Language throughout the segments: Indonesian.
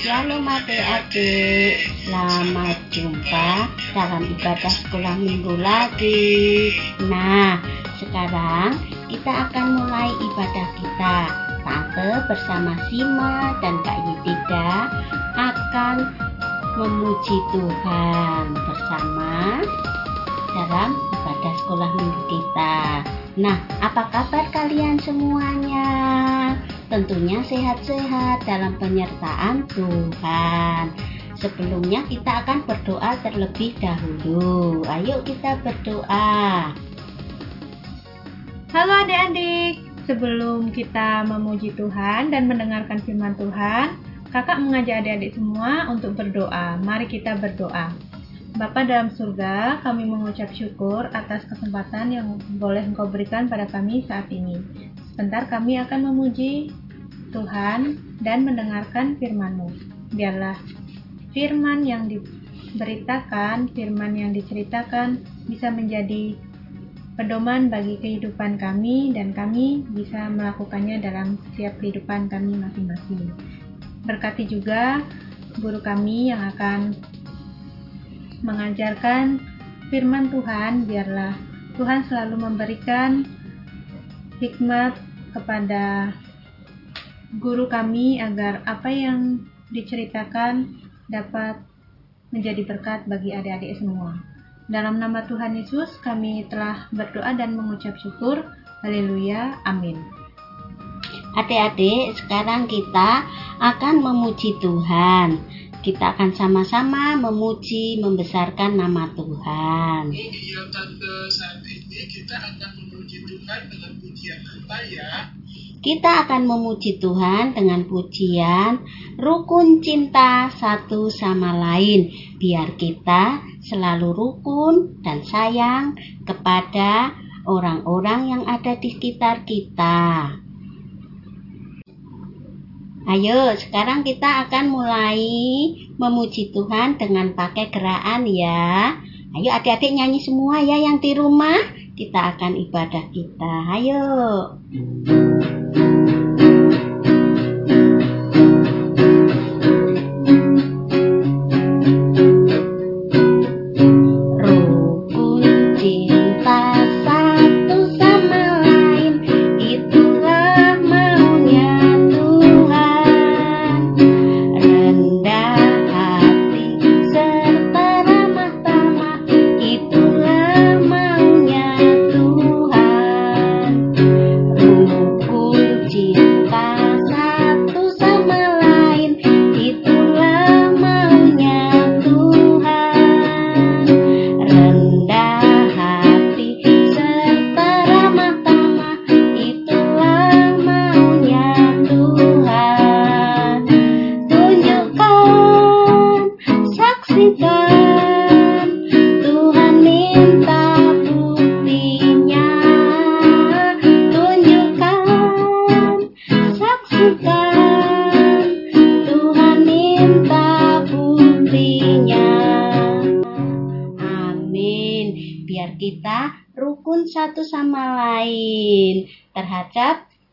Shalom adik-adik, selamat jumpa dalam ibadah sekolah minggu lagi. Nah, sekarang kita akan mulai ibadah kita. Tante bersama Sima dan Kak Yudida akan memuji Tuhan bersama dalam ibadah sekolah minggu kita. Nah, apa kabar kalian semuanya? Tentunya sehat-sehat dalam penyertaan Tuhan. Sebelumnya kita akan berdoa terlebih dahulu. Ayo kita berdoa. Halo adik-adik, sebelum kita memuji Tuhan dan mendengarkan firman Tuhan, kakak mengajak adik-adik semua untuk berdoa. Mari kita berdoa. Bapa dalam surga, kami mengucap syukur atas kesempatan yang boleh Engkau berikan pada kami saat ini. Sebentar kami akan memuji Tuhan dan mendengarkan firman-Mu. Biarlah firman yang diberitakan, firman yang diceritakan bisa menjadi pedoman bagi kehidupan kami dan kami bisa melakukannya dalam setiap kehidupan kami masing-masing. Berkati juga guru kami yang akan mengajarkan firman Tuhan, biarlah Tuhan selalu memberikan hikmat kepada guru kami agar apa yang diceritakan dapat menjadi berkat bagi adik-adik semua. Dalam nama Tuhan Yesus kami telah berdoa dan mengucap syukur. Haleluya. Amin. Adik-adik, sekarang kita akan memuji Tuhan. Kita akan sama-sama memuji, membesarkan nama Tuhan. Iya tante, saat ini kita akan memuji Tuhan dengan pujian apa ya? Kita akan memuji Tuhan dengan pujian rukun cinta satu sama lain. Biar kita selalu rukun dan sayang kepada orang-orang yang ada di sekitar kita. Ayo, sekarang kita akan mulai memuji Tuhan dengan pakai gerakan ya. Ayo adik-adik nyanyi semua ya yang di rumah. Kita akan ibadah kita. Ayo.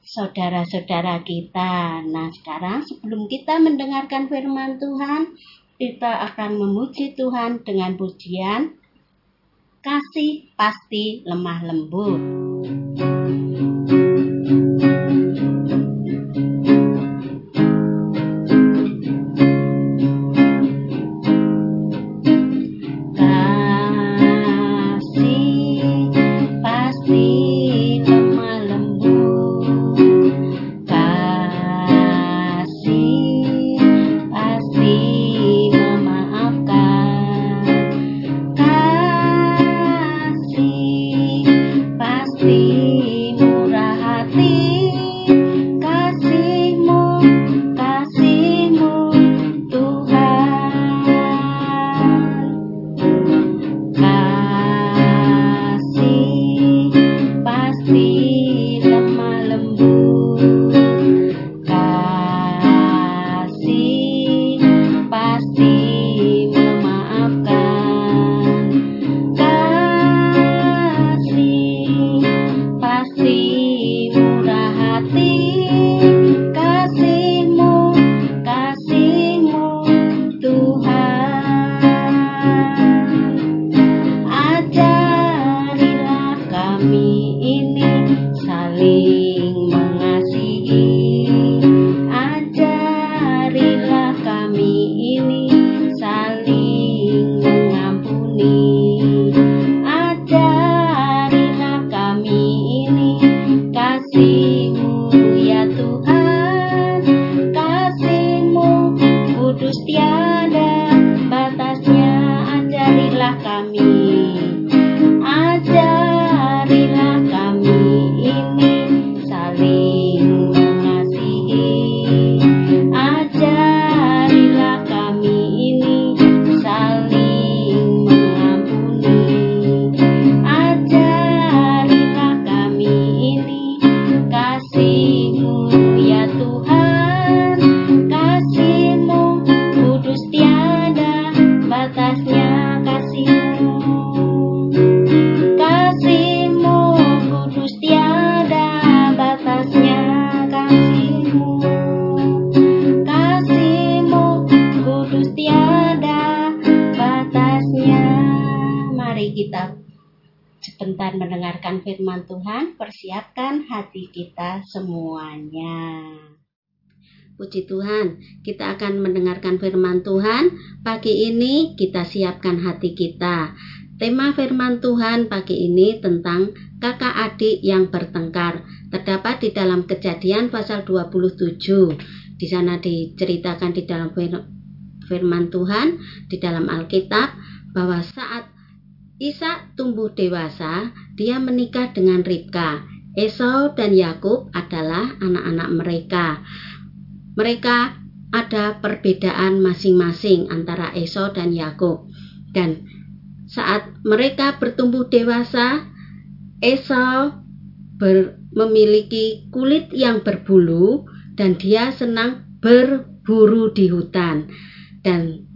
Saudara-saudara kita. Nah, sekarang sebelum kita mendengarkan firman Tuhan, kita akan memuji Tuhan dengan pujian kasih pasti lemah lembut. Mendengarkan firman Tuhan, persiapkan hati kita semuanya. Puji Tuhan, kita akan mendengarkan firman Tuhan. Pagi ini kita siapkan hati kita. Tema firman Tuhan pagi ini tentang kakak adik yang bertengkar. Terdapat di dalam Kejadian pasal 27. Di sana diceritakan di dalam firman Tuhan di dalam Alkitab bahwa saat Isa tumbuh dewasa, dia menikah dengan Ribka. Esau dan Yakub adalah anak-anak mereka. Mereka ada perbedaan masing-masing antara Esau dan Yakub. Dan saat mereka bertumbuh dewasa, Esau ber, memiliki kulit yang berbulu dan dia senang berburu di hutan. Dan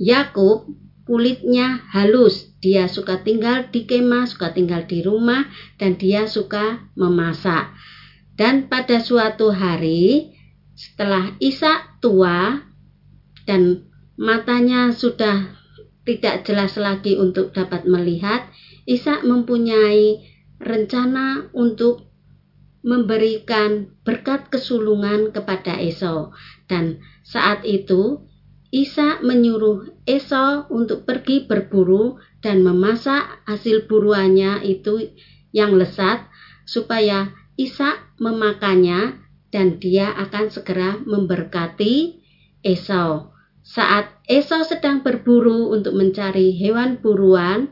Yakub kulitnya halus. Dia suka tinggal di kemah, suka tinggal di rumah, dan dia suka memasak. Dan pada suatu hari, setelah Isa tua dan matanya sudah tidak jelas lagi untuk dapat melihat, Isa mempunyai rencana untuk memberikan berkat kesulungan kepada Esau. Dan saat itu Isa menyuruh Esau untuk pergi berburu dan memasak hasil buruannya itu yang lesat supaya Isa memakannya dan dia akan segera memberkati Esau. Saat Esau sedang berburu untuk mencari hewan buruan,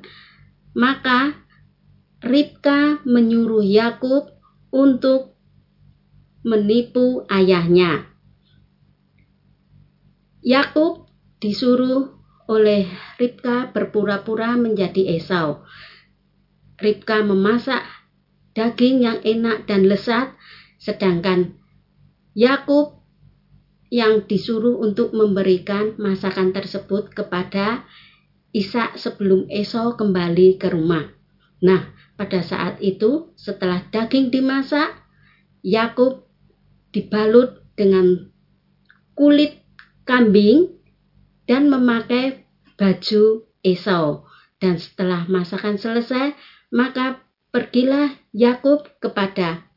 maka Ribka menyuruh Yakub untuk menipu ayahnya. Yakub disuruh oleh Ribka berpura-pura menjadi Esau. Ribka memasak daging yang enak dan lesat, sedangkan Yakub yang disuruh untuk memberikan masakan tersebut kepada Ishak sebelum Esau kembali ke rumah. Nah, pada saat itu setelah daging dimasak, Yakub dibalut dengan kulit kambing dan memakai baju Esau. Dan setelah masakan selesai, maka pergilah Yakub kepada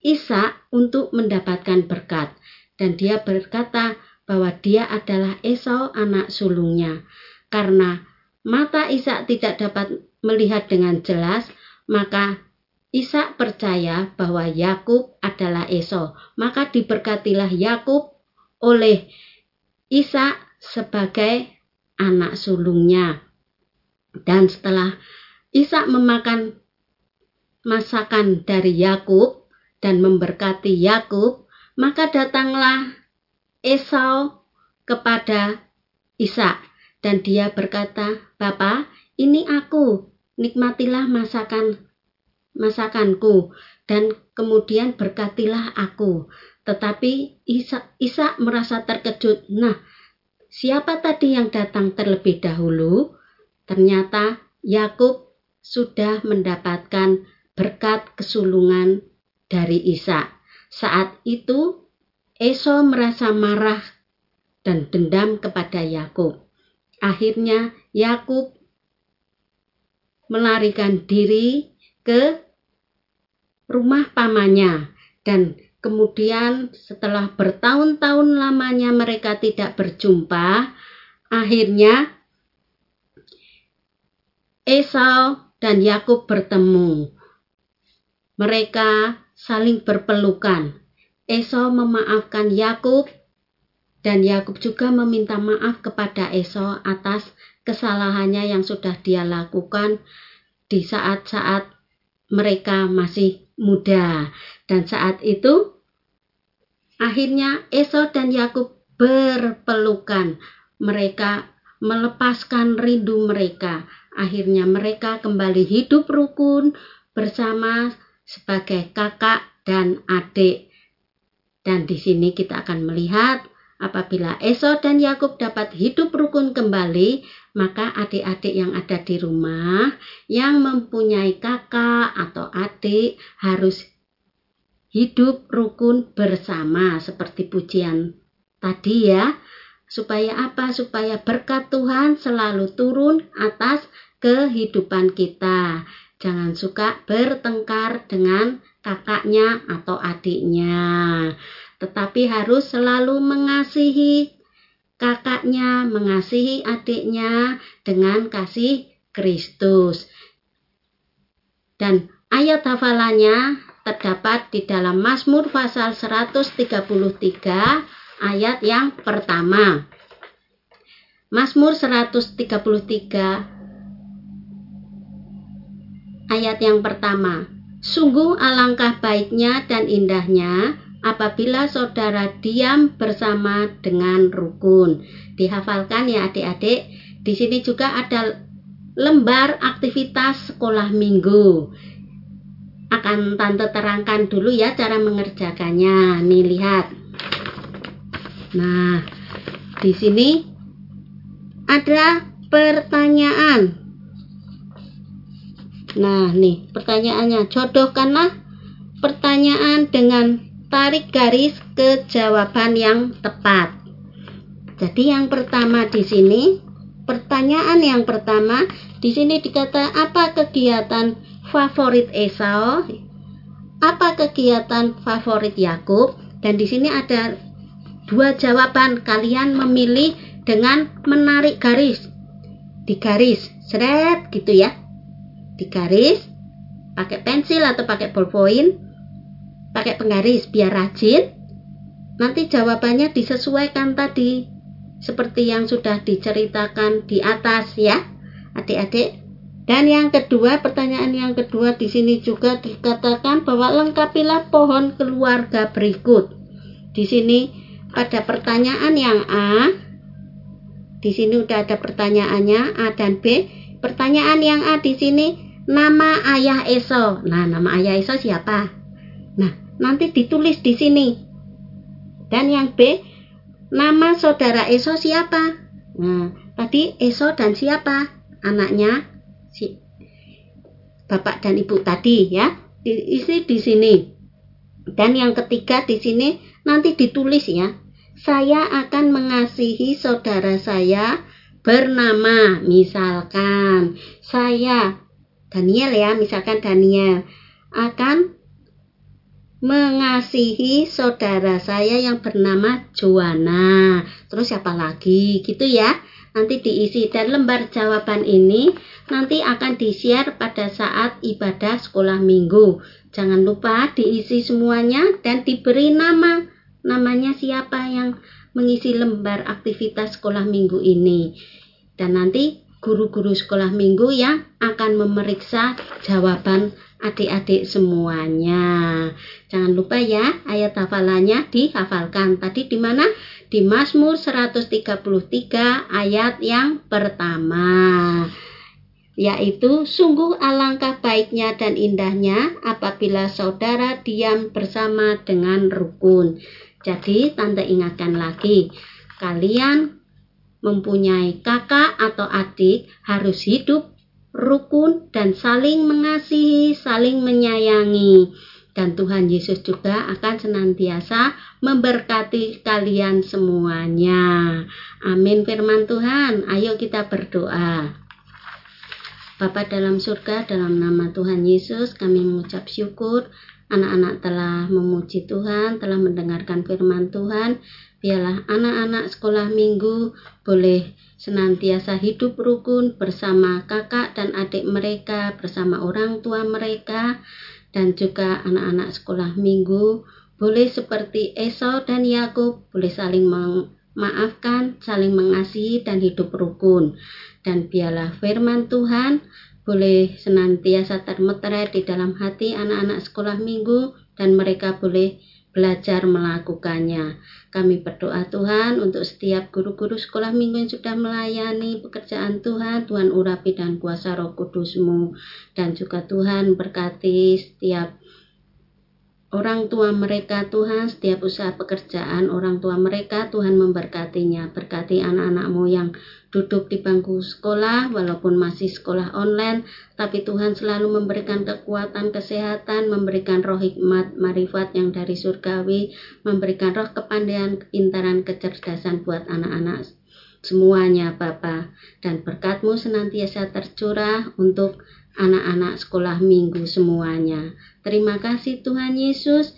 Isa untuk mendapatkan berkat. Dan dia berkata bahwa dia adalah Esau anak sulungnya. Karena mata Isa tidak dapat melihat dengan jelas, maka Isa percaya bahwa Yakub adalah Esau. Maka diberkatilah Yakub oleh Isa sebagai anak sulungnya. Dan setelah Isa memakan masakan dari Yakub dan memberkati Yakub, maka datanglah Esau kepada Isa dan dia berkata, "Bapa, ini aku, nikmatilah masakan masakanku dan kemudian berkatilah aku." Tetapi Isa, Isa merasa terkejut. Nah, siapa tadi yang datang terlebih dahulu? Ternyata Yakub sudah mendapatkan berkat kesulungan dari Isa. Saat itu Esau merasa marah dan dendam kepada Yakub. Akhirnya Yakub melarikan diri ke rumah pamannya dan Kemudian setelah bertahun-tahun lamanya mereka tidak berjumpa, akhirnya Esau dan Yakub bertemu. Mereka saling berpelukan. Esau memaafkan Yakub dan Yakub juga meminta maaf kepada Esau atas kesalahannya yang sudah dia lakukan di saat-saat mereka masih muda. Dan saat itu akhirnya Esau dan Yakub berpelukan. Mereka melepaskan rindu mereka. Akhirnya mereka kembali hidup rukun bersama sebagai kakak dan adik. Dan di sini kita akan melihat apabila Esau dan Yakub dapat hidup rukun kembali, maka adik-adik yang ada di rumah yang mempunyai kakak atau adik harus hidup rukun bersama seperti pujian tadi ya. Supaya apa? Supaya berkat Tuhan selalu turun atas kehidupan kita. Jangan suka bertengkar dengan kakaknya atau adiknya, tetapi harus selalu mengasihi kakaknya, mengasihi adiknya dengan kasih Kristus. Dan ayat hafalannya terdapat di dalam Mazmur pasal 133 ayat yang pertama. Mazmur 133 Ayat yang pertama, sungguh alangkah baiknya dan indahnya apabila saudara diam bersama dengan rukun. Dihafalkan ya adik-adik. Di sini juga ada lembar aktivitas sekolah minggu. Akan tante terangkan dulu ya cara mengerjakannya. Nih lihat. Nah, di sini ada pertanyaan Nah, nih pertanyaannya. Jodohkanlah pertanyaan dengan tarik garis ke jawaban yang tepat. Jadi yang pertama di sini, pertanyaan yang pertama di sini dikata apa kegiatan favorit Esau? Apa kegiatan favorit Yakub? Dan di sini ada dua jawaban. Kalian memilih dengan menarik garis. Di garis, seret gitu ya di garis pakai pensil atau pakai ballpoint pakai penggaris biar rajin nanti jawabannya disesuaikan tadi seperti yang sudah diceritakan di atas ya adik-adik dan yang kedua pertanyaan yang kedua di sini juga dikatakan bahwa lengkapilah pohon keluarga berikut di sini pada pertanyaan yang A di sini udah ada pertanyaannya A dan B pertanyaan yang A di sini nama ayah Esau. Nah, nama ayah Esau siapa? Nah, nanti ditulis di sini. Dan yang B, nama saudara Esau siapa? Nah, tadi Esau dan siapa? Anaknya si bapak dan ibu tadi ya. Diisi di sini. Dan yang ketiga di sini nanti ditulis ya. Saya akan mengasihi saudara saya bernama misalkan saya Daniel ya, misalkan Daniel akan mengasihi saudara saya yang bernama Joanna. Terus siapa lagi? Gitu ya. Nanti diisi dan lembar jawaban ini nanti akan di-share pada saat ibadah sekolah minggu. Jangan lupa diisi semuanya dan diberi nama. Namanya siapa yang mengisi lembar aktivitas sekolah minggu ini. Dan nanti guru-guru sekolah minggu yang akan memeriksa jawaban adik-adik semuanya. Jangan lupa ya, ayat hafalannya dihafalkan. Tadi di mana? Di Mazmur 133 ayat yang pertama. Yaitu sungguh alangkah baiknya dan indahnya apabila saudara diam bersama dengan rukun. Jadi tante ingatkan lagi, kalian mempunyai kakak atau adik harus hidup rukun dan saling mengasihi, saling menyayangi. Dan Tuhan Yesus juga akan senantiasa memberkati kalian semuanya. Amin firman Tuhan. Ayo kita berdoa. Bapa dalam surga, dalam nama Tuhan Yesus, kami mengucap syukur anak-anak telah memuji Tuhan, telah mendengarkan firman Tuhan. Biarlah anak-anak sekolah minggu boleh senantiasa hidup rukun bersama kakak dan adik mereka, bersama orang tua mereka, dan juga anak-anak sekolah minggu boleh seperti Esau dan Yakub boleh saling memaafkan, saling mengasihi dan hidup rukun. Dan biarlah firman Tuhan boleh senantiasa termeterai di dalam hati anak-anak sekolah minggu dan mereka boleh belajar melakukannya. Kami berdoa Tuhan untuk setiap guru-guru sekolah minggu yang sudah melayani pekerjaan Tuhan, Tuhan urapi dan kuasa roh kudusmu. Dan juga Tuhan berkati setiap orang tua mereka Tuhan setiap usaha pekerjaan orang tua mereka Tuhan memberkatinya. Berkati anak-anakmu yang duduk di bangku sekolah walaupun masih sekolah online tapi Tuhan selalu memberikan kekuatan kesehatan memberikan roh hikmat marifat yang dari surgawi memberikan roh kepandaian kepintaran kecerdasan buat anak-anak semuanya Bapa. Dan berkatmu senantiasa tercurah untuk anak-anak sekolah minggu semuanya. Terima kasih Tuhan Yesus.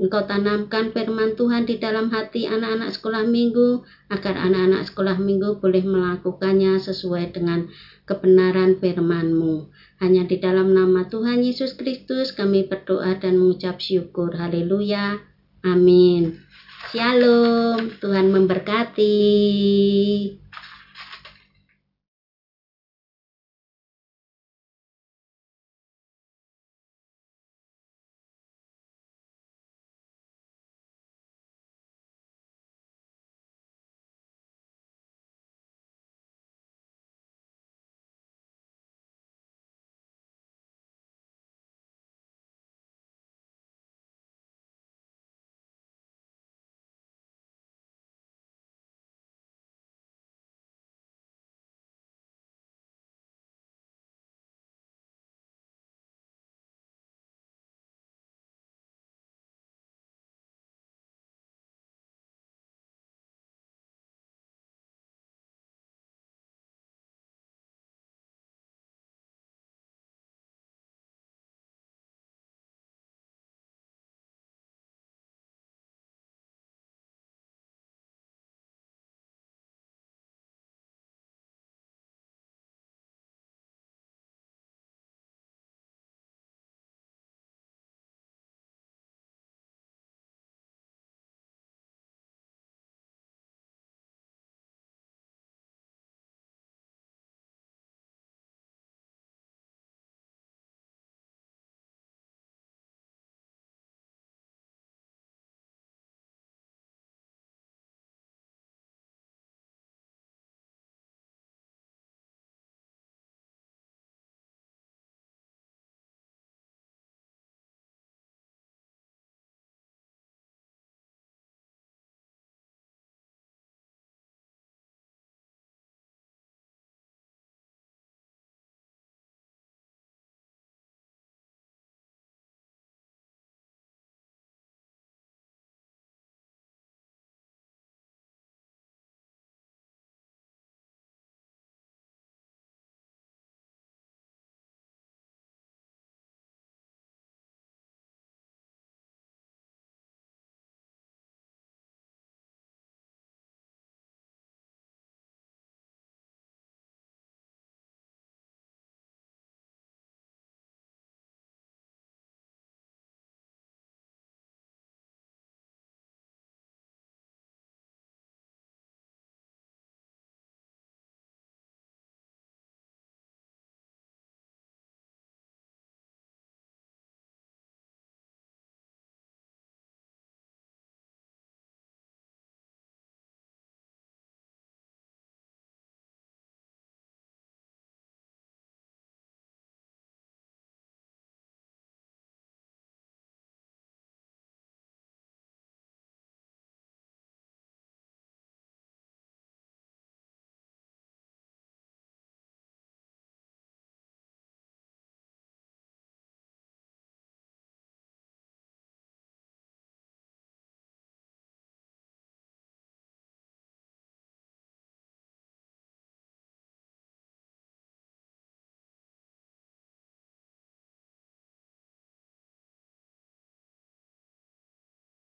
Engkau tanamkan firman Tuhan di dalam hati anak-anak sekolah minggu agar anak-anak sekolah minggu boleh melakukannya sesuai dengan kebenaran firman-Mu. Hanya di dalam nama Tuhan Yesus Kristus kami berdoa dan mengucap syukur. Haleluya. Amin. Shalom. Tuhan memberkati.